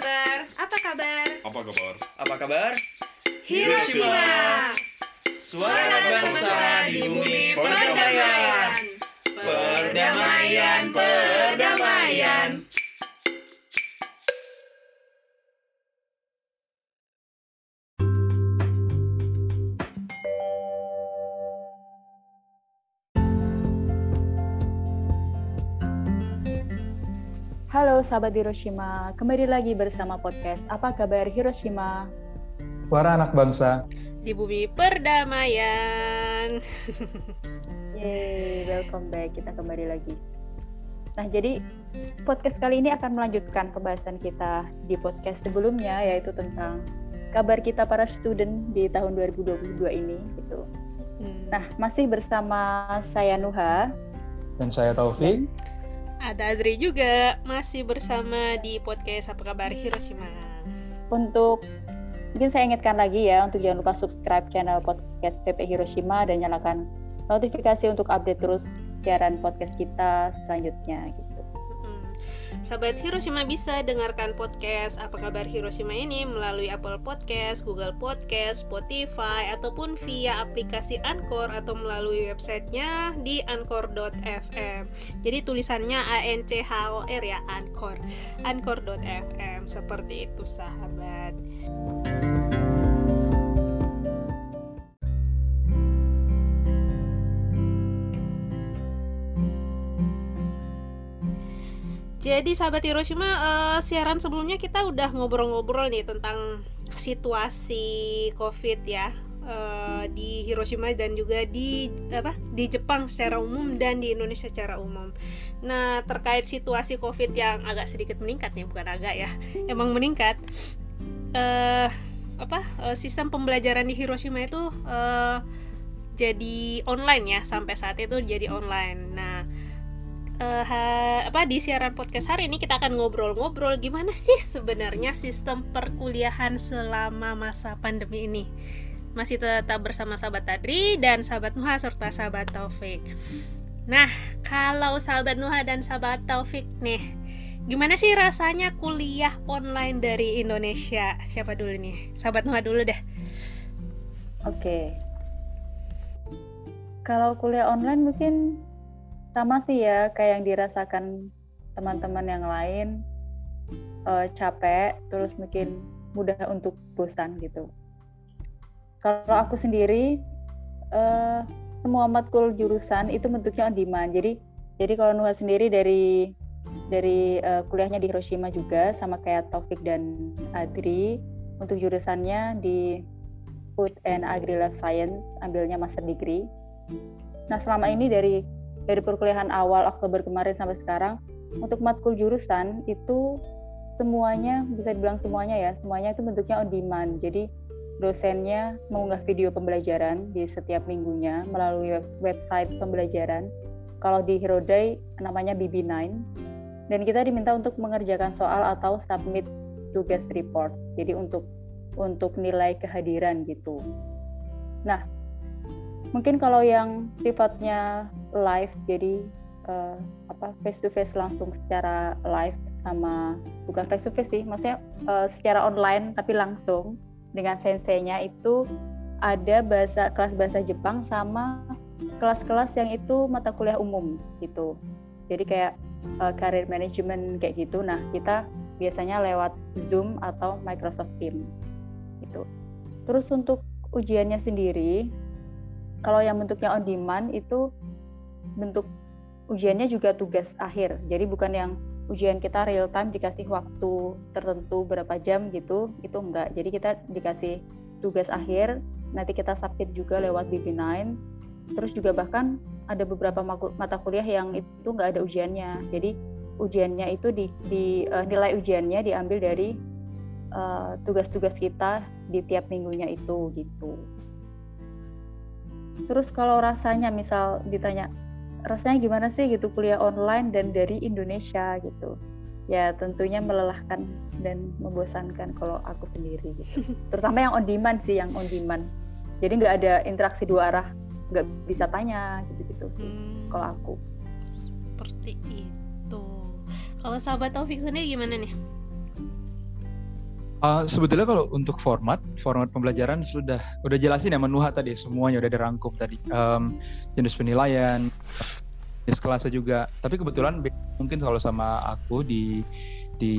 kabar? Apa kabar? Apa kabar? Apa kabar? Hiroshima. Suara bangsa di bumi perdamaian. Perdamaian, perdamaian. Halo sahabat Hiroshima, kembali lagi bersama podcast Apa Kabar Hiroshima? Suara anak bangsa. Di bumi perdamaian. Yeay, welcome back. Kita kembali lagi. Nah, jadi podcast kali ini akan melanjutkan pembahasan kita di podcast sebelumnya yaitu tentang kabar kita para student di tahun 2022 ini gitu. Hmm. Nah, masih bersama saya Nuha. Dan saya Taufik. Ada Adri juga masih bersama di podcast Apa Kabar Hiroshima. Untuk mungkin saya ingatkan lagi ya untuk jangan lupa subscribe channel podcast PP Hiroshima dan nyalakan notifikasi untuk update terus siaran podcast kita selanjutnya gitu. Sahabat Hiroshima bisa dengarkan podcast Apa Kabar Hiroshima ini melalui Apple Podcast, Google Podcast, Spotify, ataupun via aplikasi Anchor atau melalui websitenya di anchor.fm. Jadi tulisannya A N C H O R ya Anchor. Anchor.fm seperti itu sahabat. Jadi sahabat Hiroshima eh, siaran sebelumnya kita udah ngobrol-ngobrol nih tentang situasi COVID ya eh, di Hiroshima dan juga di apa di Jepang secara umum dan di Indonesia secara umum. Nah terkait situasi COVID yang agak sedikit meningkat nih bukan agak ya, emang meningkat. eh apa eh, sistem pembelajaran di Hiroshima itu eh, jadi online ya sampai saat itu jadi online. Nah ha- apa di siaran podcast hari ini kita akan ngobrol-ngobrol gimana sih sebenarnya sistem perkuliahan selama masa pandemi ini. Masih tetap bersama sahabat Tadri dan sahabat Nuha serta sahabat Taufik. Nah, kalau sahabat Nuha dan sahabat Taufik nih, gimana sih rasanya kuliah online dari Indonesia? Siapa dulu nih? Sahabat Nuha dulu deh. Oke. Kalau kuliah online mungkin sama sih ya kayak yang dirasakan teman-teman yang lain eh, capek terus mungkin mudah untuk bosan gitu. Kalau aku sendiri eh, semua matkul jurusan itu bentuknya on demand. Jadi jadi kalau Nuha sendiri dari dari eh, kuliahnya di Hiroshima juga sama kayak Taufik dan Adri untuk jurusannya di Food and Agri Life Science ambilnya master degree. Nah selama ini dari dari perkuliahan awal Oktober kemarin sampai sekarang untuk matkul jurusan itu semuanya bisa dibilang semuanya ya semuanya itu bentuknya on demand. Jadi dosennya mengunggah video pembelajaran di setiap minggunya melalui web- website pembelajaran. Kalau di Hirodai namanya BB9 dan kita diminta untuk mengerjakan soal atau submit tugas report. Jadi untuk untuk nilai kehadiran gitu. Nah, mungkin kalau yang sifatnya live jadi eh, apa face to face langsung secara live sama bukan face to face sih, maksudnya eh, secara online tapi langsung dengan senseinya itu ada bahasa kelas bahasa Jepang sama kelas-kelas yang itu mata kuliah umum gitu. Jadi kayak eh, career management kayak gitu. Nah, kita biasanya lewat Zoom atau Microsoft Teams gitu. Terus untuk ujiannya sendiri, kalau yang bentuknya on demand itu bentuk ujiannya juga tugas akhir. Jadi bukan yang ujian kita real time dikasih waktu tertentu berapa jam gitu, itu enggak. Jadi kita dikasih tugas akhir, nanti kita submit juga lewat BB9. Terus juga bahkan ada beberapa mata kuliah yang itu enggak ada ujiannya. Jadi ujiannya itu di, di eh, nilai ujiannya diambil dari eh, tugas-tugas kita di tiap minggunya itu gitu. Terus kalau rasanya misal ditanya rasanya gimana sih gitu kuliah online dan dari Indonesia gitu. Ya tentunya melelahkan dan membosankan kalau aku sendiri gitu. Terutama yang on demand sih yang on demand. Jadi nggak ada interaksi dua arah, nggak bisa tanya gitu-gitu sih Hmm, kalau aku. seperti itu. Kalau sahabat Taufik sendiri gimana nih? Uh, sebetulnya kalau untuk format, format pembelajaran sudah udah jelasin ya Menuha tadi semuanya udah dirangkum tadi um, jenis penilaian, jenis kelasnya juga. Tapi kebetulan mungkin kalau sama aku di di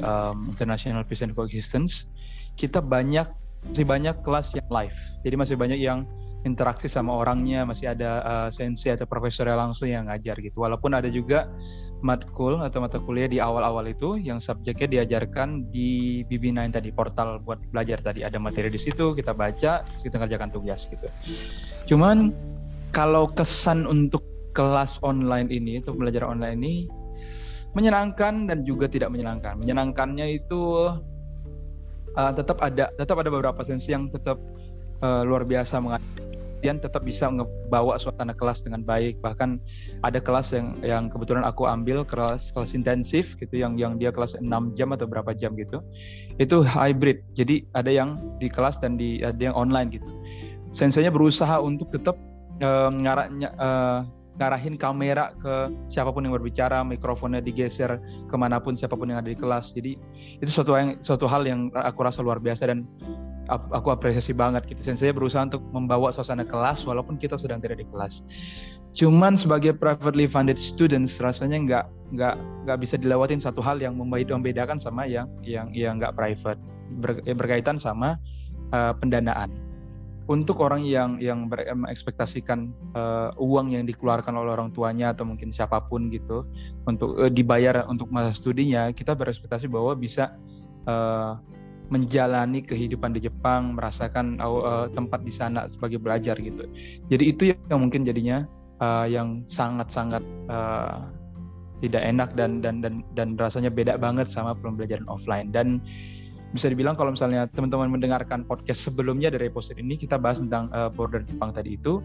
um, International Peace and Coexistence kita banyak masih banyak kelas yang live. Jadi masih banyak yang interaksi sama orangnya, masih ada uh, sensei atau profesor yang langsung yang ngajar gitu. Walaupun ada juga matkul atau mata kuliah di awal-awal itu yang subjeknya diajarkan di BB9 tadi portal buat belajar tadi ada materi di situ kita baca kita kerjakan tugas gitu. Cuman kalau kesan untuk kelas online ini untuk belajar online ini menyenangkan dan juga tidak menyenangkan. Menyenangkannya itu uh, tetap ada tetap ada beberapa sensi yang tetap uh, luar biasa kemudian tetap bisa ngebawa suasana kelas dengan baik. Bahkan ada kelas yang yang kebetulan aku ambil kelas kelas intensif gitu yang yang dia kelas 6 jam atau berapa jam gitu itu hybrid. Jadi ada yang di kelas dan di ada yang online gitu. Sensenya berusaha untuk tetap uh, ngarahnya uh, ngarahin kamera ke siapa pun yang berbicara, mikrofonnya digeser ke mana pun siapa pun yang ada di kelas. Jadi itu suatu yang suatu hal yang aku rasa luar biasa dan aku apresiasi banget gitu. Saya berusaha untuk membawa suasana kelas walaupun kita sedang tidak di kelas. Cuman sebagai privately funded students rasanya nggak nggak nggak bisa dilewatin satu hal yang membedakan sama yang yang yang nggak private ber, berkaitan sama uh, pendanaan. Untuk orang yang yang berekspektasikan uh, uang yang dikeluarkan oleh orang tuanya atau mungkin siapa pun gitu untuk uh, dibayar untuk masa studinya, kita berekspektasi bahwa bisa uh, menjalani kehidupan di Jepang, merasakan uh, tempat di sana sebagai belajar gitu. Jadi itu yang mungkin jadinya uh, yang sangat-sangat uh, tidak enak dan dan dan dan rasanya beda banget sama pembelajaran offline dan bisa dibilang kalau misalnya teman-teman mendengarkan podcast sebelumnya dari episode ini kita bahas tentang uh, border Jepang tadi itu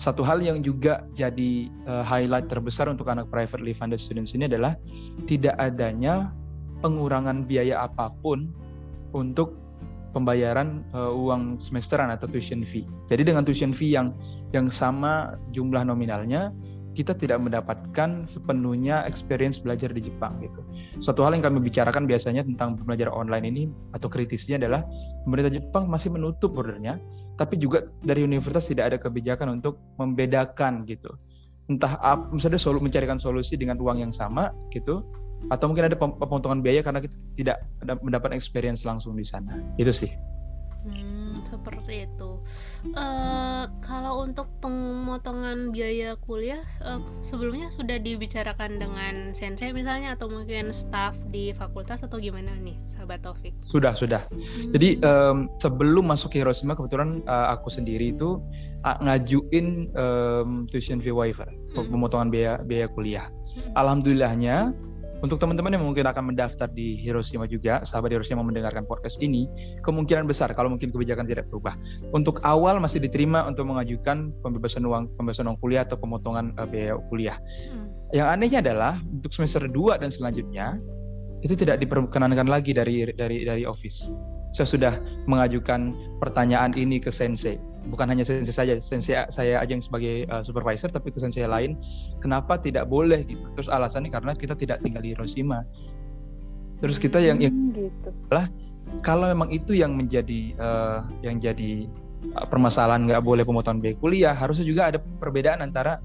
satu hal yang juga jadi uh, highlight terbesar untuk anak privately funded students ini adalah tidak adanya pengurangan biaya apa pun untuk pembayaran uh, uang semesteran atau tuition fee. Jadi dengan tuition fee yang yang sama jumlah nominalnya, kita tidak mendapatkan sepenuhnya experience belajar di Jepang gitu. Suatu hal yang kami bicarakan biasanya tentang belajar online ini atau kritisnya adalah pemerintah Jepang masih menutup bordernya, tapi juga dari universitas tidak ada kebijakan untuk membedakan gitu. Entah misalnya solu mencarikan solusi dengan uang yang sama gitu, atau mungkin ada pemotongan biaya karena kita tidak mendapat experience langsung di sana itu sih hmm, seperti itu uh, kalau untuk pemotongan biaya kuliah uh, sebelumnya sudah dibicarakan dengan sensei misalnya atau mungkin staff di fakultas atau gimana nih sahabat Taufik sudah sudah hmm. jadi um, sebelum masuk ke Hiroshima kebetulan uh, aku sendiri itu uh, ngajuin um, tuition fee waiver hmm. pemotongan biaya biaya kuliah hmm. alhamdulillahnya untuk teman-teman yang mungkin akan mendaftar di Hiroshima juga, sahabat Hiroshima mendengarkan podcast ini, kemungkinan besar kalau mungkin kebijakan tidak berubah. Untuk awal masih diterima untuk mengajukan pembebasan uang pembebasan uang kuliah atau pemotongan uh, biaya kuliah. Hmm. Yang anehnya adalah untuk semester 2 dan selanjutnya itu tidak diperkenankan lagi dari dari dari office. Saya sudah mengajukan pertanyaan ini ke sensei bukan hanya sensei saja, sensei saya aja yang sebagai uh, supervisor, tapi ke sensei lain, kenapa tidak boleh gitu? Terus alasannya karena kita tidak tinggal di Hiroshima. Terus kita yang, yang hmm, gitu. lah kalau memang itu yang menjadi uh, yang jadi uh, permasalahan nggak boleh pemotongan biaya kuliah, harusnya juga ada perbedaan antara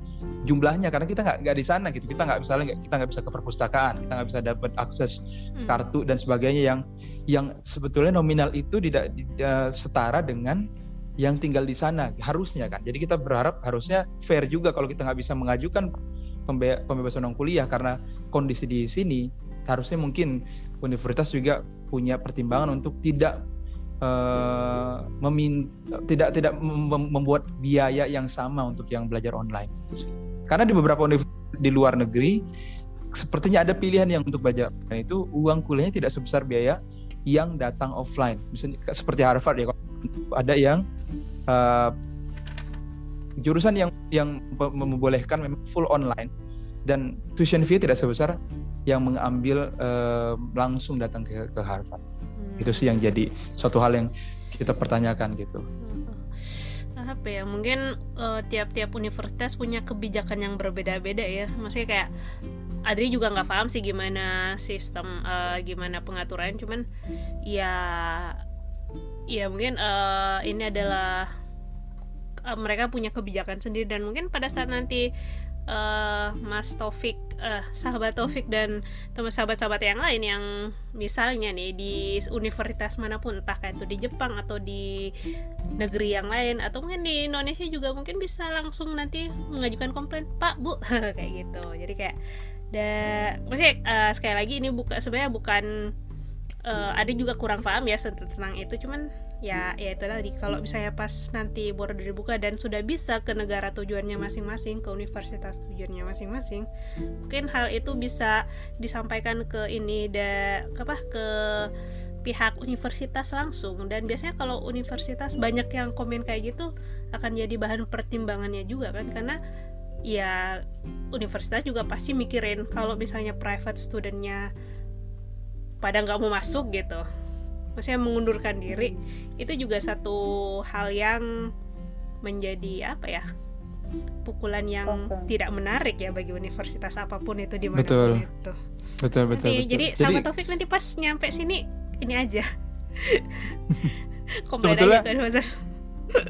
jumlahnya karena kita nggak nggak di sana gitu, kita nggak misalnya kita nggak bisa ke perpustakaan, kita nggak bisa dapat akses hmm. kartu dan sebagainya yang yang sebetulnya nominal itu tidak, tidak setara dengan yang tinggal di sana harusnya kan. Jadi kita berharap harusnya fair juga kalau kita nggak bisa mengajukan pembebasan uang kuliah karena kondisi di sini harusnya mungkin universitas juga punya pertimbangan untuk tidak uh, memin tidak tidak mem membuat biaya yang sama untuk yang belajar online Karena di beberapa universitas di luar negeri sepertinya ada pilihan yang untuk belajar online itu uang kuliahnya tidak sebesar biaya yang datang offline. Misalnya seperti Harvard ya ada yang uh, jurusan yang yang membolehkan memang full online dan tuition fee tidak sebesar yang mengambil uh, langsung datang ke, ke Harvard. Hmm. Itu sih yang jadi suatu hal yang kita pertanyakan gitu. Hmm. Apa ya? Mungkin tiap eh, tiap-tiap universitas punya kebijakan yang berbeda-beda ya. Maksudnya kayak Adri juga nggak paham sih gimana sistem uh, gimana pengaturan cuman ya ya mungkin uh, ini adalah uh, mereka punya kebijakan sendiri dan mungkin pada saat nanti uh, Mas Taufik, uh, sahabat Taufik dan teman sahabat-sahabat yang lain yang misalnya nih di universitas mana pun, entah kayak itu di Jepang atau di negeri yang lain atau mungkin di Indonesia juga mungkin bisa langsung nanti mengajukan komplain Pak Bu kayak gitu. Jadi kayak da, maksudnya uh, sekali lagi ini buka sebenarnya bukan uh, ada juga kurang paham ya tentang itu cuman ya ya itu tadi. Kalau misalnya pas nanti border dibuka dan sudah bisa ke negara tujuannya masing-masing ke universitas tujuannya masing-masing mungkin hal itu bisa disampaikan ke ini da ke apa ke pihak universitas langsung. Dan biasanya kalau universitas banyak yang komen kayak gitu akan jadi bahan pertimbangannya juga kan karena ya universitas juga pasti mikirin kalau misalnya private studentnya pada nggak mau masuk gitu maksudnya mengundurkan diri itu juga satu hal yang menjadi apa ya pukulan yang Kosong. tidak menarik ya bagi universitas apa pun itu di mana betul. itu betul betul, nanti, betul. jadi, jadi sama Taufik nanti pas nyampe sini ini aja komplain aja kan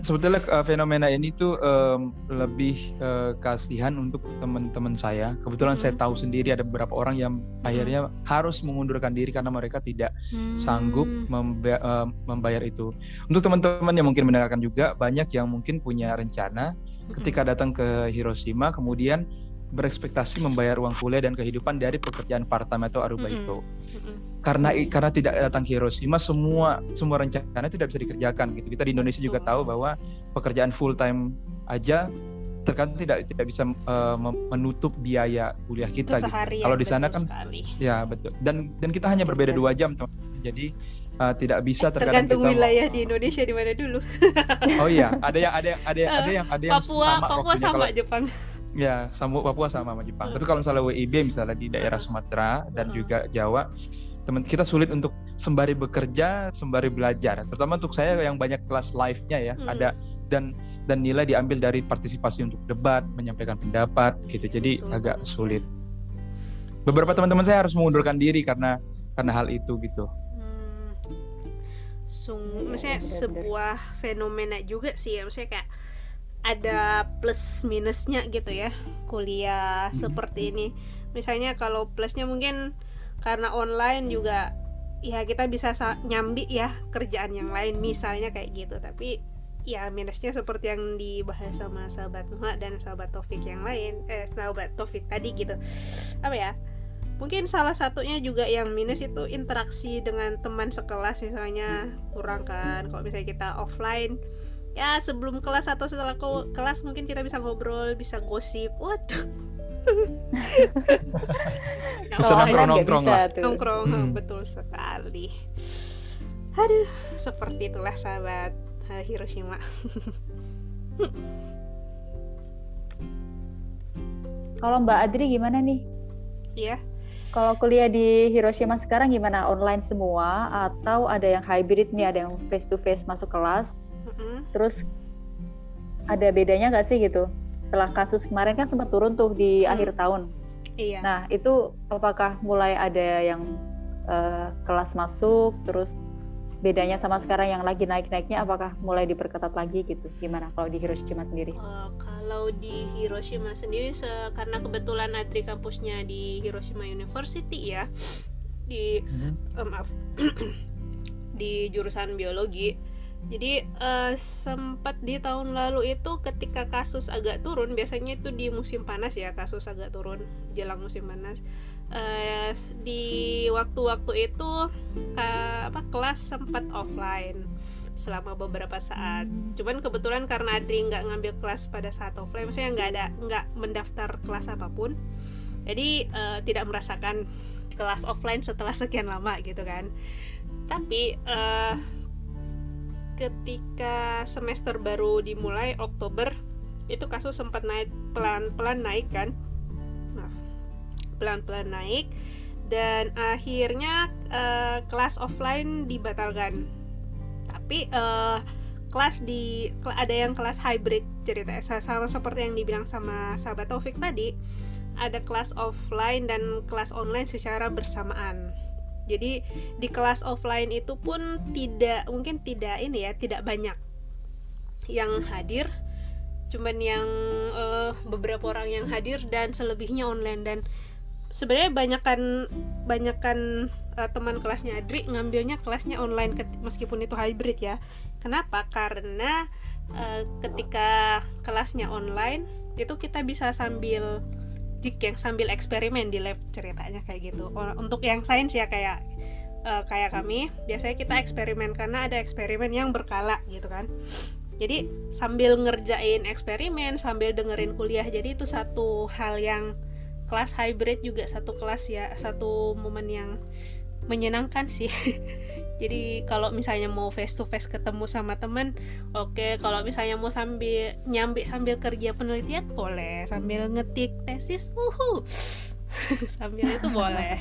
sebetulnya uh, fenomena ini tuh um, lebih uh, kasihan untuk teman-teman saya. Kebetulan hmm. saya tahu sendiri ada beberapa orang yang hmm. akhirnya harus mengundurkan diri karena mereka tidak hmm. sanggup memba uh, membayar itu. Untuk teman-teman yang mungkin mendengarkan juga banyak yang mungkin punya rencana hmm. ketika datang ke Hiroshima kemudian berekspektasi membayar uang kuliah dan kehidupan dari pekerjaan part time atau aruba hmm. Karena karena tidak datang ke Hiroshima semua semua rencana tidak bisa dikerjakan gitu. Kita di Indonesia juga tahu bahwa pekerjaan full time aja terkadang tidak tidak bisa uh, menutup biaya kuliah kita gitu. kalau di sana kan sekali. ya betul. Dan dan kita hanya berbeda dua jam teman jadi uh, tidak bisa terkadang tergantung kita wilayah mau, di Indonesia di mana dulu. Oh iya ada yang ada yang ada yang ada yang ada yang Papua sama Papua sama kalau, Jepang. Ya sama Papua sama sama Jepang. Tapi kalau misalnya WIB misalnya di daerah Sumatera dan juga Jawa teman kita sulit untuk sembari bekerja sembari belajar terutama untuk saya yang banyak kelas live-nya ya hmm. ada dan dan nilai diambil dari partisipasi untuk debat menyampaikan pendapat gitu jadi Betul. agak sulit beberapa teman-teman saya harus mengundurkan diri karena karena hal itu gitu hmm. Sung, maksudnya sebuah fenomena juga sih ya maksudnya kayak ada plus minusnya gitu ya kuliah hmm. seperti ini misalnya kalau plusnya mungkin karena online juga ya kita bisa nyambi ya kerjaan yang lain misalnya kayak gitu. Tapi ya minusnya seperti yang dibahas sama sahabat Nuha dan sahabat Taufik yang lain eh sahabat Taufik tadi gitu. Apa ya? Mungkin salah satunya juga yang minus itu interaksi dengan teman sekelas misalnya kurang kan. Kalau misalnya kita offline ya sebelum kelas atau setelah kelas mungkin kita bisa ngobrol bisa gosip. Waduh bisa nongkrong nongkrong lah. nongkrong hmm. betul sekali. Aduh seperti itulah sahabat eh, Hiroshima. Kalau Mbak Adri gimana nih? Iya. Kalau kuliah di Hiroshima sekarang gimana? Online semua atau ada yang hybrid nih? Ada yang face to face masuk kelas? Mm-hmm. terus ada bedanya nggak sih gitu setelah kasus kemarin kan sempat turun tuh di hmm. akhir tahun. Iya. Nah itu apakah mulai ada yang uh, kelas masuk terus bedanya sama sekarang yang lagi naik-naiknya apakah mulai diperketat lagi gitu gimana kalau di Hiroshima sendiri? Uh, kalau di Hiroshima sendiri karena kebetulan Adri kampusnya di Hiroshima University ya di hmm. uh, maaf di jurusan biologi jadi uh, sempat di tahun lalu itu ketika kasus agak turun biasanya itu di musim panas ya kasus agak turun jelang musim panas uh, di waktu-waktu itu ke, apa kelas sempat offline selama beberapa saat. Cuman kebetulan karena Adri nggak ngambil kelas pada saat offline, maksudnya nggak ada nggak mendaftar kelas apa pun, jadi uh, tidak merasakan kelas offline setelah sekian lama gitu kan. Tapi uh, ketika semester baru dimulai Oktober itu kasus sempat naik pelan-pelan naik kan? Maaf. Pelan-pelan naik dan akhirnya uh, kelas offline dibatalkan. Tapi uh, kelas di ada yang kelas hybrid cerita sama seperti yang dibilang sama sahabat Taufik tadi ada kelas offline dan kelas online secara bersamaan. Jadi di kelas offline itu pun tidak mungkin tidak ini ya, tidak banyak yang hadir. Cuman yang uh, beberapa orang yang hadir dan selebihnya online dan sebenarnya banyakkan banyakkan uh, teman kelasnya Adri ngambilnya kelasnya online meskipun itu hybrid ya. Kenapa? Karena uh, ketika kelasnya online itu kita bisa sambil jik yang sambil eksperimen di lab ceritanya kayak gitu. Untuk yang sains ya kayak uh, kayak kami biasanya kita eksperimen karena ada eksperimen yang berkala gitu kan. Jadi sambil ngerjain eksperimen sambil dengerin kuliah jadi itu satu hal yang kelas hybrid juga satu kelas ya satu momen yang menyenangkan sih jadi kalau misalnya mau face to face ketemu sama temen oke. Okay. kalau misalnya mau sambil nyambi sambil kerja penelitian boleh. Sambil ngetik tesis uhu sambil itu boleh.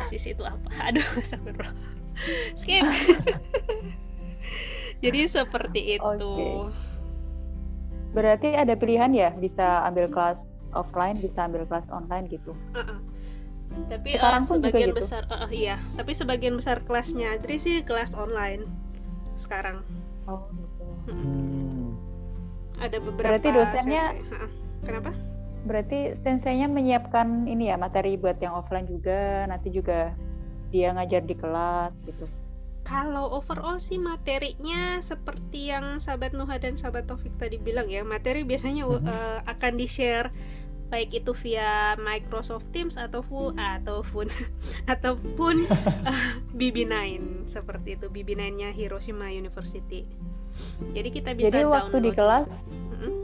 Tesis itu apa? Aduh sambil skip. Jadi seperti itu. Okay. berarti ada pilihan ya? Bisa ambil kelas offline bisa ambil kelas online gitu? Uh -uh tapi uh, sebagian gitu. besar uh, iya. Tapi sebagian besar kelasnya Adri sih kelas online sekarang. Oh gitu. Hmm. ada beberapa berarti dosennya uh, kenapa? Berarti senseinya menyiapkan ini ya materi buat yang offline juga. Nanti juga dia ngajar di kelas gitu. Kalau overall sih materinya seperti yang sahabat Nuha dan sahabat Taufik tadi bilang ya materi biasanya mm -hmm. uh, akan di share baik itu via Microsoft Teams ataupun ataupun ataupun uh, BB9 seperti itu BB9-nya Hiroshima University. Jadi kita bisa Jadi waktu download. di kelas hmm?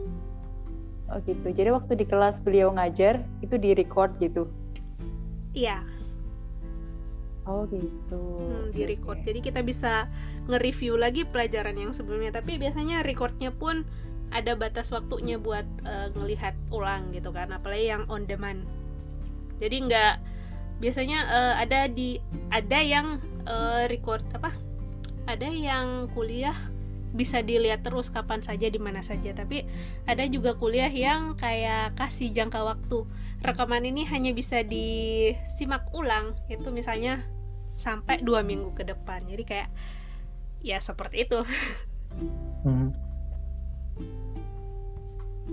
Oh gitu. Jadi waktu di kelas beliau ngajar itu di record gitu. Iya. Oh gitu. Hmm, di record. Jadi kita bisa nge-review lagi pelajaran yang sebelumnya. Tapi biasanya recordnya pun ada batas waktunya buat uh, ngelihat ulang gitu kan apalagi yang on demand. Jadi nggak biasanya uh, ada di ada yang uh, record apa ada yang kuliah bisa dilihat terus kapan saja di mana saja. Tapi ada juga kuliah yang kayak kasih jangka waktu. Rekaman ini hanya bisa disimak ulang itu misalnya sampai dua minggu ke depan. Jadi kayak ya seperti itu. Hmm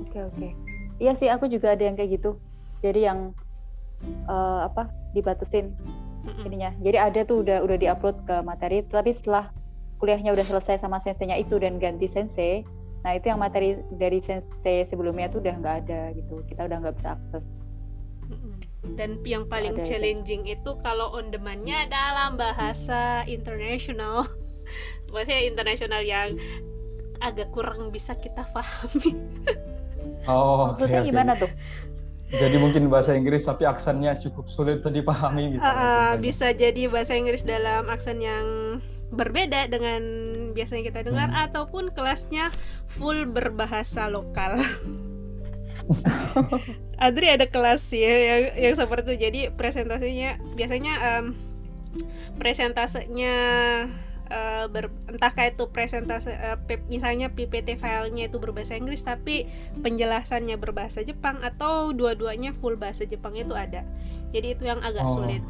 Oke oke. Iya sih aku juga ada yang kayak gitu. Jadi yang uh, apa dibatasin ininya. Jadi ada tuh udah udah diupload ke materi, tapi setelah kuliahnya udah selesai sama senseinya itu dan ganti sensei, nah itu yang materi dari sensei sebelumnya tuh udah nggak ada gitu. Kita udah nggak bisa akses. Dan yang paling ada challenging itu, itu kalau on demandnya dalam bahasa internasional, bahasa internasional yang agak kurang bisa kita pahami. Oh, maksudnya okay, gimana tuh? Jadi mungkin bahasa Inggris tapi aksennya cukup sulit untuk dipahami bisa. Uh, bisa jadi bahasa Inggris dalam aksen yang berbeda dengan biasanya kita dengar hmm. ataupun kelasnya full berbahasa lokal. Adri ada kelas ya yang, yang seperti itu. Jadi presentasinya biasanya um, presentasenya uh, ber, entah kayak itu presentasi uh, misalnya PPT filenya itu berbahasa Inggris tapi penjelasannya berbahasa Jepang atau dua-duanya full bahasa Jepang itu ada jadi itu yang agak oh. sulit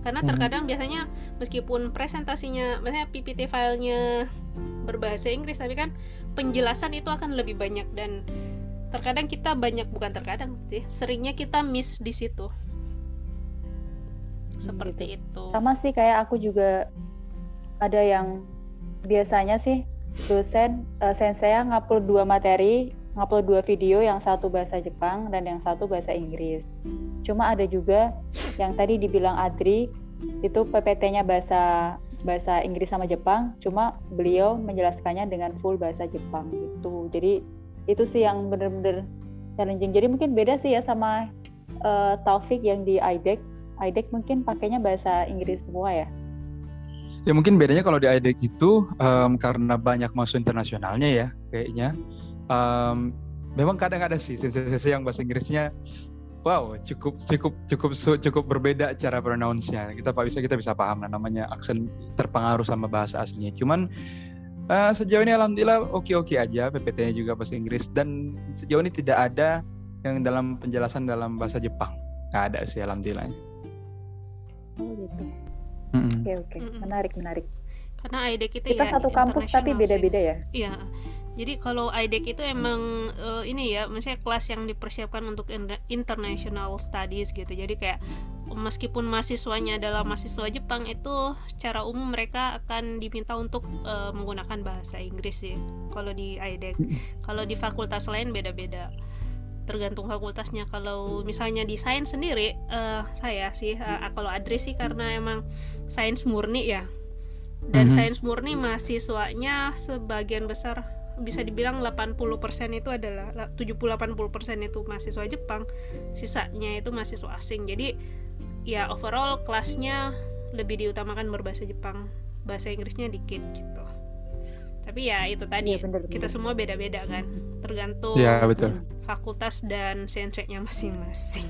karena terkadang hmm. biasanya meskipun presentasinya misalnya PPT filenya berbahasa Inggris tapi kan penjelasan itu akan lebih banyak dan terkadang kita banyak bukan terkadang sih seringnya kita miss di situ seperti gitu. itu sama sih kayak aku juga ada yang biasanya sih dosen uh, sensei ngupload dua materi ngupload dua video yang satu bahasa Jepang dan yang satu bahasa Inggris. Cuma ada juga yang tadi dibilang Adri itu PPT-nya bahasa bahasa Inggris sama Jepang cuma beliau menjelaskannya dengan full bahasa Jepang gitu. Jadi itu sih yang bener-bener challenging. Jadi mungkin beda sih ya sama uh, Taufik yang di IDEC IDEC mungkin pakainya bahasa Inggris semua ya Ya mungkin bedanya kalau di IDEC itu um, karena banyak masuk internasionalnya ya kayaknya. Um, memang kadang ada sih sesi-sesi yang bahasa Inggrisnya wow cukup cukup cukup cukup berbeda cara pronounce-nya. Kita bisa kita bisa paham lah namanya aksen terpengaruh sama bahasa aslinya. Cuman uh, sejauh ini alhamdulillah oke-oke aja PPT-nya juga bahasa Inggris dan sejauh ini tidak ada yang dalam penjelasan dalam bahasa Jepang nggak ada sih alhamdulillah Oh gitu. Mm-mm. Oke oke. Menarik menarik. karena IDEC itu Kita ya satu kampus tapi beda-beda ya. Iya. Jadi kalau IDEC itu emang eh, ini ya, misalnya kelas yang dipersiapkan untuk in- international studies gitu. Jadi kayak meskipun mahasiswanya adalah mahasiswa Jepang itu secara umum mereka akan diminta untuk eh, menggunakan bahasa Inggris sih. Kalau di IDEC. Kalau di fakultas lain beda-beda. Tergantung fakultasnya. Kalau misalnya di sains sendiri, eh, saya sih eh, kalau Adri sih karena emang sains murni ya. Dan Mhm. sains murni mahasiswanya sebagian besar bisa dibilang 80% itu adalah 70-80% itu mahasiswa Jepang, sisanya itu mahasiswa asing. Jadi ya overall kelasnya lebih diutamakan berbahasa Jepang, bahasa Inggrisnya dikit gitu. Tapi ya itu tadi Iya, bener, kita bener. semua beda-beda kan, tergantung ya betul fakultas dan sensei-nya masing-masing.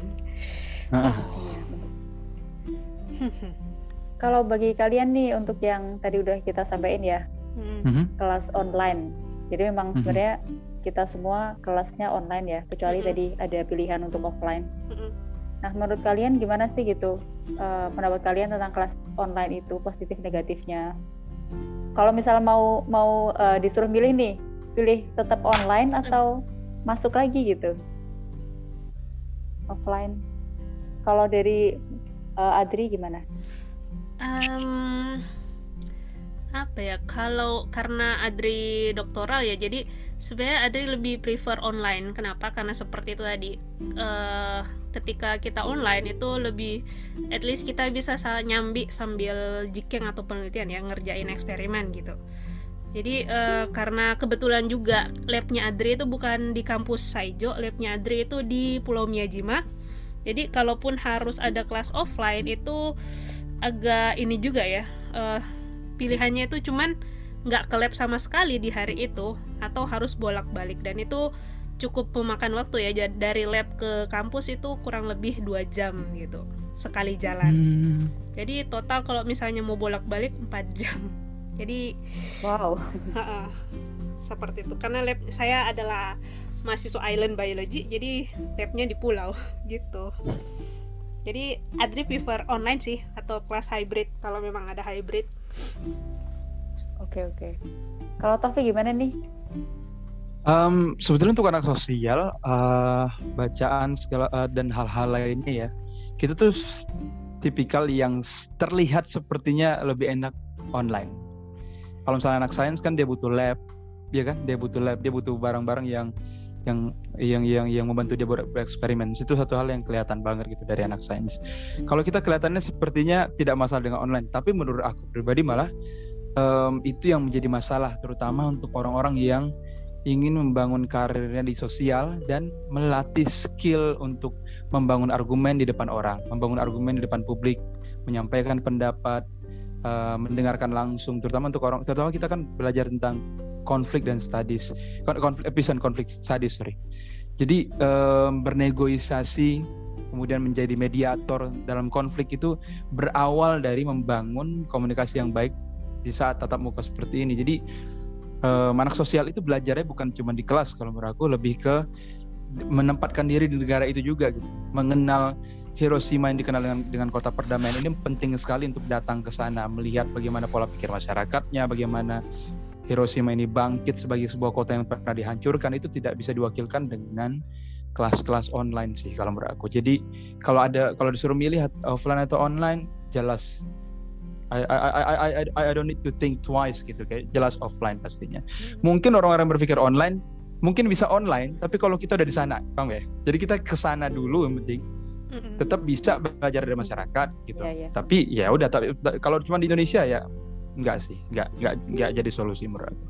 Ah, Iya. Kalau bagi kalian nih untuk yang tadi udah kita sampaikan ya Hmm. mhm. kelas online. Jadi memang Mhm. sebenarnya kita semua kelasnya online ya, kecuali Mhm. tadi ada pilihan untuk offline. Mm-mm. Nah, menurut kalian gimana sih gitu eh, pendapat kalian tentang kelas online itu positif negatifnya? Kalau misalnya mau mau eh, disuruh milih nih, pilih tetap online atau masuk lagi gitu? Offline. Kalau dari eh, Adri gimana? Em, apa ya kalau karena Adri doktoral ya jadi sebenarnya Adri lebih prefer online. Kenapa? Karena seperti itu tadi. Eh, ketika kita online itu lebih at least kita bisa sa- nyambi sambil jikeng atau penelitian ya ngerjain eksperimen gitu. Jadi eh, karena kebetulan juga labnya Adri itu bukan di kampus Saijo labnya Adri itu di Pulau Miyajima. Jadi kalaupun harus ada kelas offline itu agak ini juga ya eh, pilihannya itu cuman nggak ke lab sama sekali di hari itu atau harus bolak-balik. Dan itu cukup memakan waktu ya dari lab ke kampus itu kurang lebih dua jam gitu sekali jalan. Hmm. jadi total kalau misalnya mau bolak-balik 4 jam. Jadi Wow. Seperti itu. Karena lab saya adalah mahasiswa island biology jadi labnya di pulau gitu. Jadi Adri prefer online sih atau kelas hybrid. Kalau memang ada hybrid Oke oke. Kalau Taufik gimana nih? Em, sebetulnya untuk anak sosial, eh, bacaan segala eh, dan hal-hal lainnya ya, kita tuh tipikal yang terlihat sepertinya lebih enak online. Kalau misalnya anak sains kan dia butuh lab, ya kan? Dia butuh lab, dia butuh barang-barang yang yang yang yang yang membantu dia ber- bereksperimen. Itu satu hal yang kelihatan banget gitu dari anak sains. Kalau kita kelihatannya sepertinya tidak masalah dengan online, tapi menurut aku pribadi malah em, itu yang menjadi masalah, terutama untuk orang-orang yang ingin membangun karirnya di sosial dan melatih skill untuk membangun argumen di depan orang, membangun argumen di depan publik, menyampaikan pendapat, eh, mendengarkan langsung, terutama untuk orang, terutama kita kan belajar tentang konflik dan studies, kon- konflik, episode konflik studies sorry. Jadi eh, bernegosiasi, kemudian menjadi mediator dalam konflik itu berawal dari membangun komunikasi yang baik di saat tatap muka seperti ini. Jadi eh, anak sosial itu belajarnya bukan cuma di kelas kalau menurut aku lebih ke menempatkan diri di negara itu juga gitu. Mengenal Hiroshima yang dikenal dengan dengan kota perdamaian ini penting sekali untuk datang ke sana melihat bagaimana pola pikir masyarakatnya, bagaimana Hiroshima ini bangkit sebagai sebuah kota yang pernah dihancurkan itu tidak bisa diwakilkan dengan kelas-kelas online sih kalau menurut aku. Jadi kalau ada kalau disuruh milih offline atau online jelas I, I, I, I, I, I don't need to think twice gitu kayak jelas offline pastinya. Mungkin orang-orang berpikir online mungkin bisa online tapi kalau kita udah di sana, paham ya? Jadi kita ke sana dulu yang penting Mm-mm. tetap bisa belajar dari masyarakat gitu. Iya, iya. Tapi ya udah tapi kalau cuma di Indonesia ya enggak sih, enggak enggak enggak jadi solusi menurut aku.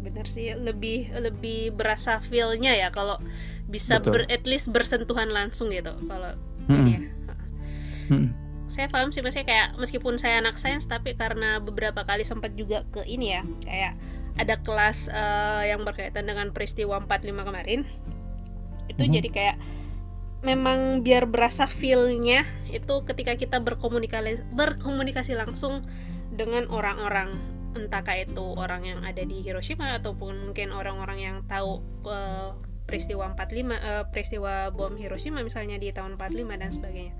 bener sih lebih lebih berasa feelnya ya kalau bisa Betul. ber, at least bersentuhan langsung gitu kalau Mm-mm. ini ya Mm-mm. Saya paham sih maksudnya kayak meskipun saya anak sains tapi karena beberapa kali sempat juga ke ini ya kayak ada kelas eh, yang berkaitan dengan peristiwa 45 kemarin itu Mhm. jadi kayak memang biar berasa feelnya itu ketika kita berkomunikasi berkomunikasi langsung dengan orang-orang entahkah itu orang yang ada di Hiroshima ataupun mungkin orang-orang yang tahu eh, peristiwa 45 eh, peristiwa bom Hiroshima misalnya di tahun 45 dan sebagainya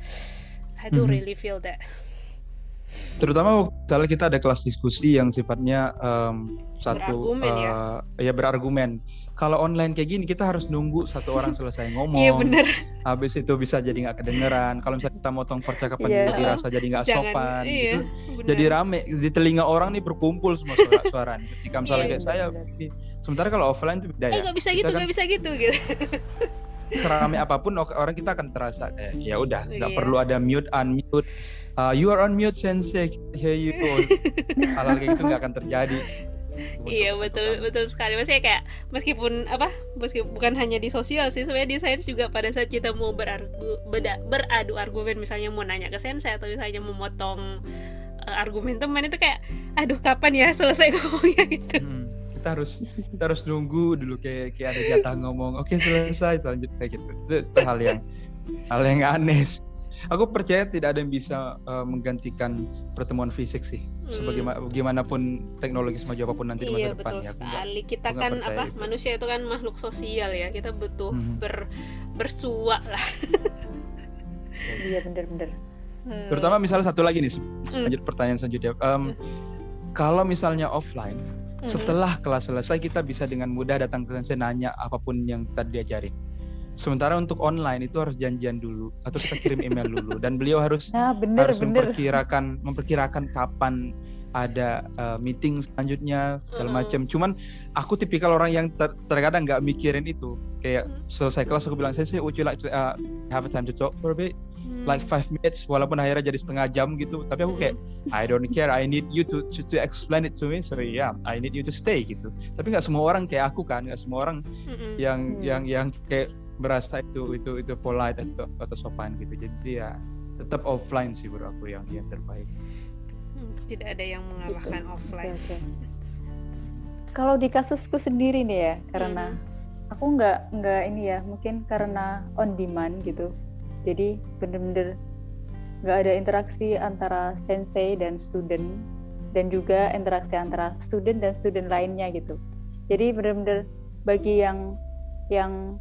I do Mhm. really feel that terutama misalnya kita ada kelas diskusi yang sifatnya em, satu Berargumen ya. eh, ya berargumen kalau online kayak gini kita harus nunggu satu orang selesai ngomong iya bener habis itu bisa jadi nggak kedengeran kalau misalnya kita motong percakapan Iya. jadi rasa jadi nggak sopan iya gitu bener. jadi rame di telinga orang nih berkumpul semua suara suara ketika misalnya Iya, kayak saya benar. sementara kalau offline itu beda eh ya nggak bisa Kita gitu kan nggak bisa gitu gitu serame apa pun orang kita akan terasa kayak ya udah nggak Iya. perlu ada mute unmute. Uh, you are on mute sensei. Here you hal-hal kayak gitu nggak akan terjadi. Iya betul betul sekali. Maksudnya kayak meskipun apa meski bukan hanya di sosial sih sebenarnya di sains juga pada saat kita mau berargu beda, beradu argumen misalnya mau nanya ke sensei atau misalnya mau motong eh, argumen teman itu kayak aduh kapan ya selesai ngomongnya? Gitu. Hmm, kita harus kita harus nunggu dulu kayak kayak ada jatah ngomong oke selesai selanjutnya gitu. Itu, itu hal yang hal yang aneh. Aku percaya tidak ada yang bisa uh, menggantikan pertemuan fisik sih. Sebagaimana bagaimanapun teknologi semaju apa pun nanti di iya masa depan betul ya sekali. Kita aku nggak kan apa itu. manusia itu kan makhluk sosial ya. Kita butuh Mhm. ber bersua lah. Iya bener-bener Eh, terutama misalnya satu lagi nih Hmm. lanjut pertanyaan selanjutnya. Em, kalau misalnya offline setelah kelas selesai kita bisa dengan mudah datang ke sensei nanya apa pun yang tadi diajarin sementara untuk online itu harus janjian dulu atau kita kirim email dulu dan beliau harus nah bener harus bener memperkirakan memperkirakan kapan ada uh, meeting selanjutnya segala Mm. macam. Cuman aku tipikal orang yang ter- terkadang nggak mikirin itu. Kayak selesai kelas aku bilang saya sih would you like to uh, have a time to talk for a bit. Like five minutes walaupun akhirnya jadi setengah jam gitu. Tapi aku kayak I don't care I need you to to, to explain it to me so yeah I need you to stay gitu. Tapi nggak semua orang kayak aku kan nggak semua orang yang Hmm. yang yang kayak berasa itu itu itu polite atau atau sopan gitu. Jadi ya tetap offline sih menurut aku yang yang terbaik. Hmm, tidak ada yang mengalahkan Oke, offline. Kalau di kasusku sendiri nih ya, karena aku nggak nggak ini ya, mungkin karena on demand gitu. Jadi bener-bener nggak ada interaksi antara sensei dan student dan juga interaksi antara student dan student lainnya gitu. Jadi bener-bener bagi yang yang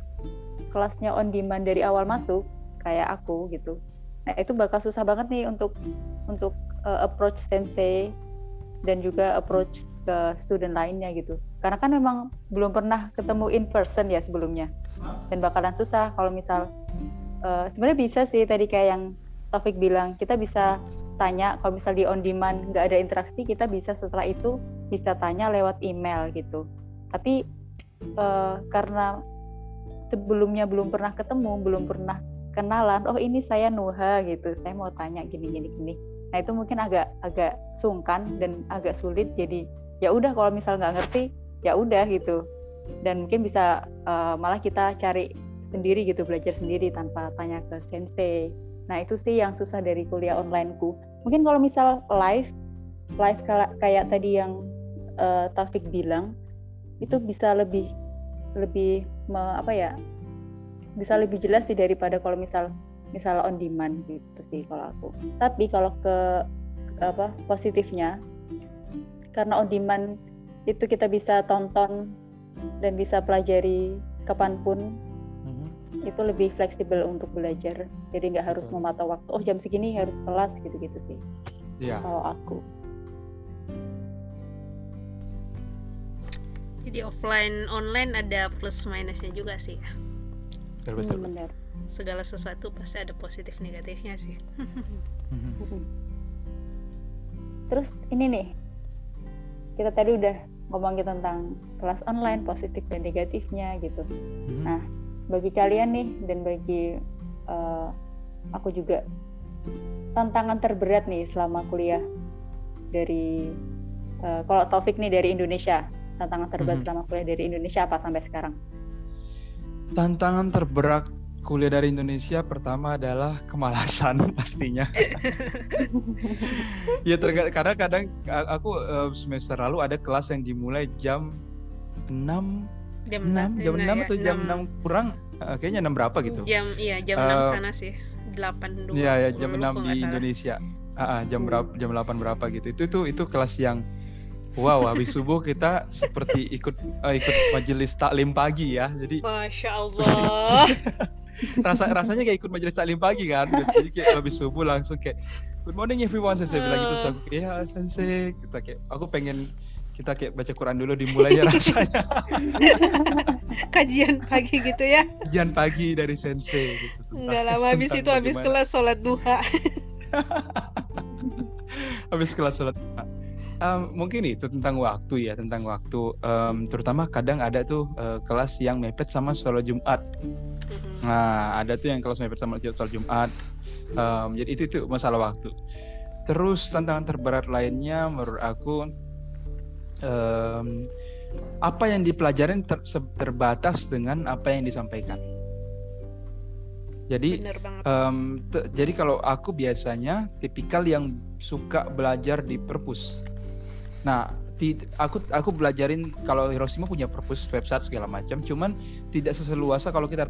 kelasnya on demand dari awal masuk kayak aku gitu. Nah itu bakal susah banget nih untuk untuk uh, approach sensei dan juga approach ke student lainnya gitu. Karena kan memang belum pernah ketemu in person ya sebelumnya. Dan bakalan susah kalau misal uh, sebenarnya bisa sih tadi kayak yang Taufik bilang, kita bisa tanya kalau misal di on demand nggak ada interaksi, kita bisa setelah itu bisa tanya lewat email gitu. Tapi uh, karena sebelumnya belum pernah ketemu, belum pernah kenalan, oh ini saya Nuha gitu, saya mau tanya gini gini gini. Nah itu mungkin agak agak sungkan dan agak sulit. Jadi ya udah kalau misal nggak ngerti ya udah gitu. Dan mungkin bisa uh, malah kita cari sendiri gitu belajar sendiri tanpa tanya ke sensei. Nah itu sih yang susah dari kuliah onlineku. Mungkin kalau misal live live kayak tadi yang uh, Taufik bilang itu bisa lebih lebih me- apa ya bisa lebih jelas sih daripada kalau misal misal on demand gitu sih kalau aku. Tapi kalau ke apa positifnya karena on demand itu kita bisa tonton dan bisa pelajari kapan pun itu lebih fleksibel untuk belajar. Jadi nggak harus Betul. mematok waktu. Oh jam segini harus kelas gitu-gitu sih Iya. kalau aku. jadi offline online ada plus minusnya juga sih ya Betul betul. Hmm, benar. segala sesuatu pasti ada positif negatifnya sih Mhm. Terus ini nih, kita tadi udah ngomongin tentang kelas online positif dan negatifnya gitu. Mhm. Nah, bagi kalian nih dan bagi eh, aku juga tantangan terberat nih selama kuliah dari eh, kalau Taufik nih dari Indonesia tantangan terberat Mhm. selama kuliah dari Indonesia apa sampai sekarang? Tantangan terberat kuliah dari Indonesia pertama adalah kemalasan pastinya. ya terkadang karena kadang aku eh, semester lalu ada kelas yang dimulai jam 6 jam 6 jam 6 ya, atau jam 6 kurang Eh, kayaknya 6 berapa gitu. jam iya jam Eh, 6 sana sih 8 dua Iya ya jam 6 kalau di. Indonesia. Ah, ah, jam berapa jam 8 berapa gitu. Itu itu itu kelas yang wow habis subuh kita seperti ikut uh, ikut majelis taklim pagi ya jadi masya allah rasa rasanya kayak ikut majelis taklim pagi kan jadi kayak habis subuh langsung kayak good morning everyone saya bilang gitu so, ya sensei kita kayak aku pengen kita kayak baca Quran dulu dimulainya rasanya. Kajian pagi gitu ya. Kajian pagi dari sensei gitu. Nggak lama habis itu habis kelas sholat duha. Habis kelas sholat duha. Um, mungkin itu tentang waktu ya tentang waktu. Um, terutama kadang ada tuh uh, kelas yang mepet sama sholat Jumat. Nah ada tuh yang kelas mepet sama sholat Jumat. Um, jadi itu itu masalah waktu. Terus tantangan terberat lainnya menurut aku um, apa yang dipelajarin ter, terbatas dengan apa yang disampaikan. Jadi, um, jadi kalau aku biasanya tipikal yang suka belajar di perpus. Nah, aku aku belajarin kalau Hiroshima punya perpus website segala macam, cuman tidak seseluasa kalau kita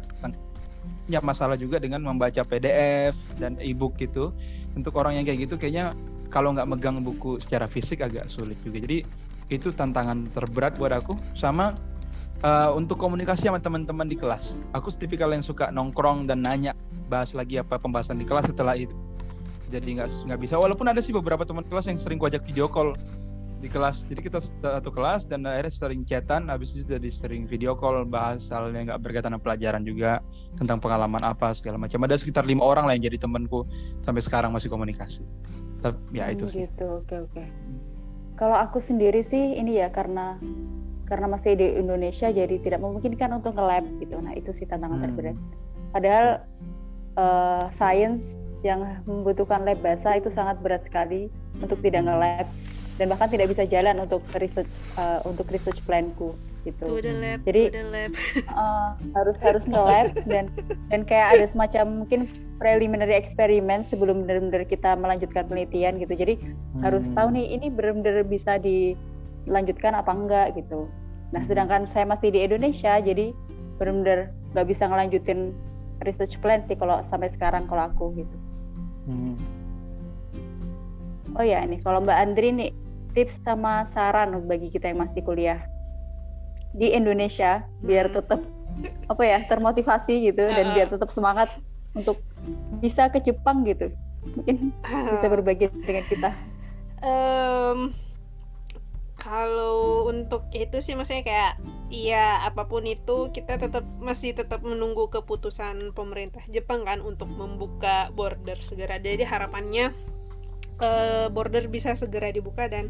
punya masalah juga dengan membaca PDF dan e-book gitu. Untuk orang yang kayak gitu, kayaknya kalau nggak megang buku secara fisik agak sulit juga. Jadi itu tantangan terberat buat aku. Sama uh, untuk komunikasi sama teman-teman di kelas. Aku tipikal yang suka nongkrong dan nanya bahas lagi apa pembahasan di kelas setelah itu? Jadi nggak nggak bisa. Walaupun ada sih beberapa teman kelas yang sering kuajak video call di kelas. Jadi kita satu kelas dan akhirnya sering chatan habis itu jadi sering video call bahas hal yang nggak berkaitan dengan pelajaran juga tentang pengalaman apa segala macam. Ada sekitar lima orang lah yang jadi temanku sampai sekarang masih komunikasi. Tapi ya itu hmm, gitu. Oke oke kalau aku sendiri sih ini ya karena karena masih di Indonesia jadi tidak memungkinkan untuk nge-lab gitu. Nah, itu sih tantangan hmm. terberat. Padahal uh, sains yang membutuhkan lab bahasa itu sangat berat sekali untuk tidak nge-lab dan bahkan tidak bisa jalan untuk research uh, untuk research planku gitu. To the lab, Jadi to the lab. Uh, harus harus nge-lab dan dan kayak ada semacam mungkin preliminary eksperimen sebelum benar-benar kita melanjutkan penelitian gitu. Jadi hmm. harus tahu nih ini benar-benar bisa dilanjutkan apa enggak gitu. Nah, sedangkan saya masih di Indonesia jadi benar-benar nggak bisa ngelanjutin research plan sih kalau sampai sekarang kalau aku gitu. Hmm. Oh ya, nih kalau Mbak Andri nih tips sama saran bagi kita yang masih kuliah di Indonesia biar hmm. tetap apa ya termotivasi gitu dan biar tetap semangat untuk bisa ke Jepang gitu. Mungkin bisa berbagi dengan kita. Um, kalau untuk itu sih maksudnya kayak iya apa pun itu kita tetap masih tetap menunggu keputusan pemerintah Jepang kan untuk membuka border segera. Jadi harapannya uh, border bisa segera dibuka dan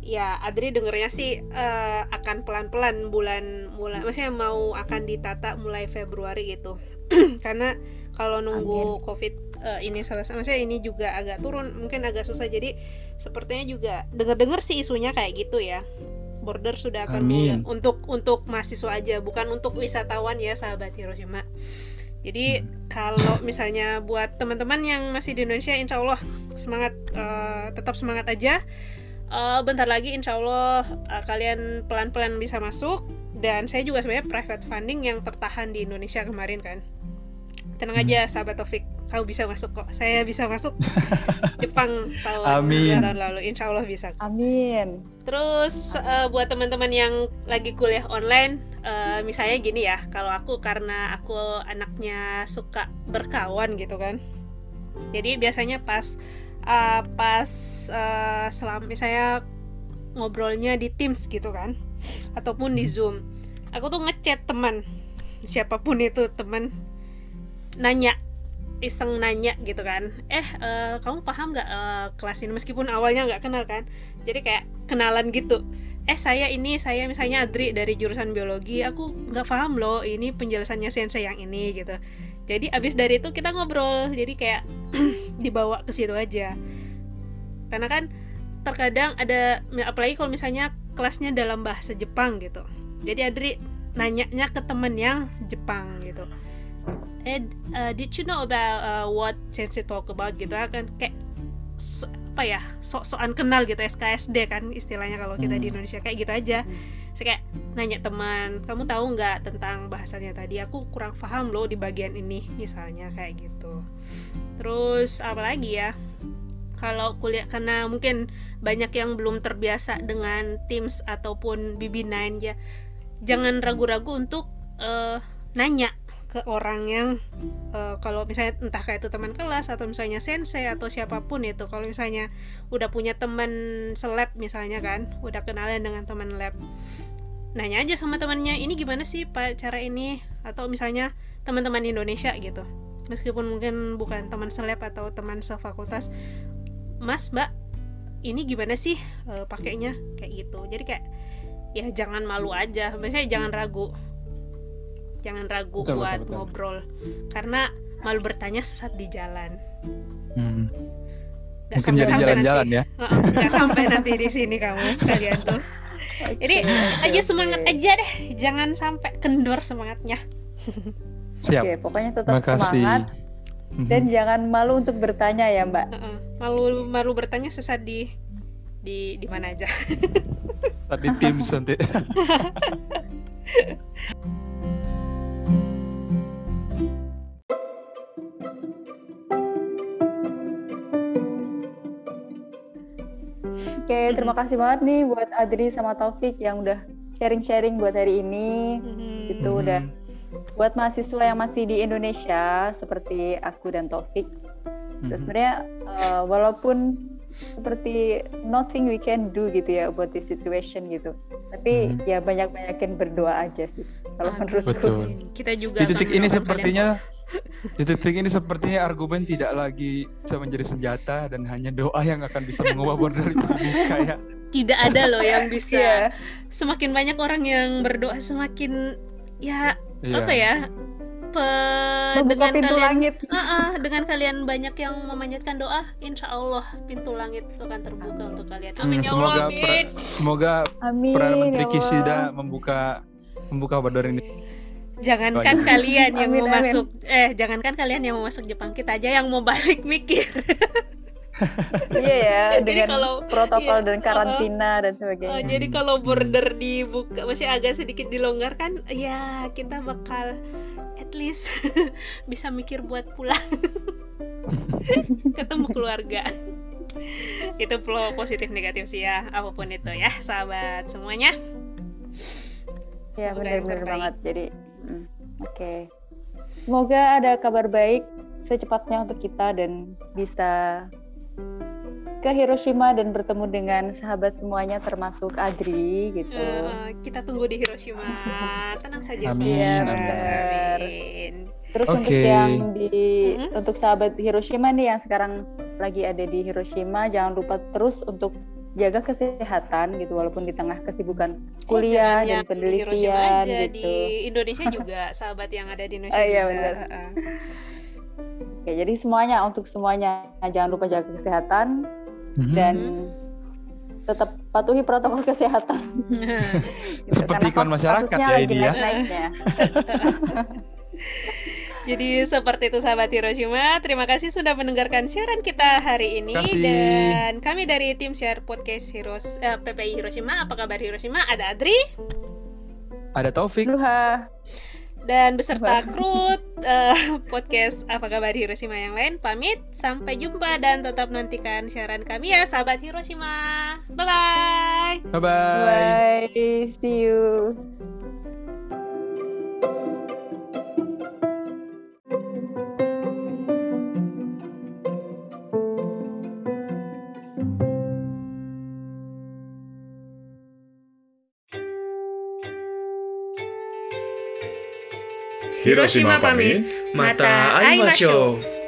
ya Adri dengernya sih uh, akan pelan-pelan bulan mulai maksudnya mau akan ditata mulai Februari gitu. Karena kalau nunggu Amin. COVID uh, ini selesai maksudnya ini juga agak turun mungkin agak susah. Jadi sepertinya juga denger-dengar sih isunya kayak gitu ya. Border sudah akan mulai untuk untuk mahasiswa aja bukan untuk wisatawan ya sahabat Hiroshima. Jadi hmm. kalau misalnya buat teman-teman yang masih di Indonesia insya Allah semangat uh, tetap semangat aja uh, bentar lagi insya Allah uh, kalian pelan-pelan bisa masuk. Dan saya juga sebenarnya private funding yang tertahan di Indonesia kemarin kan. Tenang hmm. aja sahabat Taufik. Kau bisa masuk kok. Saya bisa masuk. Jepang tahun Amin. lalu. Insya Allah bisa. Amin. Terus uh, buat teman-teman yang lagi kuliah online uh, misalnya gini ya. Kalau aku karena aku anaknya suka berkawan gitu kan. Jadi biasanya pas uh, pas uh, selama saya ngobrolnya di Teams gitu kan ataupun di hmm. Zoom aku tuh ngechat teman siapa pun itu teman nanya iseng nanya gitu kan eh uh, kamu paham nggak uh, kelas ini meskipun awalnya nggak kenal kan jadi kayak kenalan gitu eh saya ini saya misalnya Adri dari jurusan biologi aku nggak paham loh ini penjelasannya sensei yang ini gitu jadi abis dari itu kita ngobrol. Jadi kayak dibawa ke situ aja. Karena kan terkadang ada apalagi kalau misalnya kelasnya dalam bahasa Jepang gitu. Jadi Adri nanyanya ke temen yang Jepang gitu. Eh uh, did you know about uh, what sensei talk about? Gitu kan. Kayak apa ya sok-sokan kenal gitu SKSD kan istilahnya kalau kita hmm. di Indonesia kayak gitu aja. Hmm. Saya kayak nanya teman kamu tahu nggak tentang bahasanya tadi? Aku kurang paham loh di bagian ini misalnya kayak gitu. Terus apa lagi ya kalau kuliah karena mungkin banyak yang belum terbiasa dengan Teams ataupun BB9 ya jangan ragu-ragu untuk uh, nanya ke orang yang uh, kalau misalnya entah kayak itu teman kelas atau misalnya sensei atau siapa pun itu kalau misalnya udah punya teman seleb misalnya kan udah kenalan dengan teman lab nanya aja sama temannya ini gimana sih pak cara ini? Atau misalnya teman-teman Indonesia gitu. Meskipun mungkin bukan teman seleb atau teman sefakultas mas mbak ini gimana sih uh, pakainya? Kayak gitu. Jadi kayak ya jangan malu aja. Misalnya jangan ragu jangan ragu betul, buat betul, betul. ngobrol karena malu bertanya sesat di jalan. Hmm. Gak Mungkin sampai jalan-jalan ya. Nggak sampai nanti di sini kamu kalian tuh. Jadi aja semangat aja deh. Jangan sampai kendor semangatnya. Siap. Oke, pokoknya tetap semangat. Mhm. dan jangan malu untuk bertanya ya mbak. Malu malu bertanya sesat di di di mana aja. Tadi tim nanti Oke, terima kasih banget nih buat Adri sama Taufik yang udah sharing-sharing buat hari ini. Mm-hmm. Itu udah buat mahasiswa yang masih di Indonesia seperti aku dan Taufik. Mm-hmm. sebenarnya uh, walaupun seperti nothing we can do gitu ya buat the situation gitu. Tapi mm-hmm. ya banyak-banyakin berdoa aja sih kalau menurutku. Betul. Kita juga di titik ini sepertinya di titik ini sepertinya argumen tidak lagi bisa menjadi senjata dan hanya doa yang akan bisa mengubah border itu kayak tidak ada loh yang bisa yeah. semakin banyak orang yang berdoa semakin ya yeah. apa ya pe, dengan pintu kalian langit. Uh, uh, dengan kalian banyak yang memanjatkan doa insya Allah pintu langit itu akan terbuka untuk kalian amin hmm, ya Allah amin semoga amin, Perdana Menteri ya Kishida membuka membuka border ini Jangankan kalian yang amin, mau amin. masuk eh jangankan kalian yang mau masuk Jepang kita aja yang mau balik mikir. iya ya, dengan jadi kalau, protokol iya, dan karantina uh, dan sebagainya. Uh, jadi kalau border dibuka masih agak sedikit dilonggarkan, ya kita bakal at least bisa mikir buat pulang. Ketemu keluarga. itu flow positif negatif sih ya, apa pun itu ya, sahabat semuanya. Ya benar-benar banget. Jadi Oke. Okay. Semoga ada kabar baik secepatnya untuk kita dan bisa ke Hiroshima dan bertemu dengan sahabat semuanya termasuk Adri gitu. Uh, kita tunggu di Hiroshima. Tenang saja amin, ya. Amin. Terus okay. untuk yang di uh-huh. untuk sahabat Hiroshima nih yang sekarang lagi ada di Hiroshima jangan lupa terus untuk jaga kesehatan gitu walaupun di tengah kesibukan oh, kuliah oh, dan penelitian di aja, gitu. Di Indonesia juga sahabat yang ada di Indonesia. Oh, iya, benar. Oke, jadi semuanya untuk semuanya jangan lupa jaga kesehatan mm-hmm. dan tetap patuhi protokol kesehatan. gitu. Seperti ikon masyarakat ya ini ya. Jadi seperti itu sahabat Hiroshima. Terima kasih sudah mendengarkan siaran kita hari ini kasih. dan kami dari tim share podcast Hiros eh, PPI Hiroshima. Apa kabar Hiroshima? Ada Adri, ada Taufik, Luha. dan beserta kru uh, podcast Apa kabar Hiroshima yang lain pamit. Sampai jumpa dan tetap nantikan siaran kami ya sahabat Hiroshima. Bye bye. Bye bye. Bye. See you. 広島パミまた会いましょう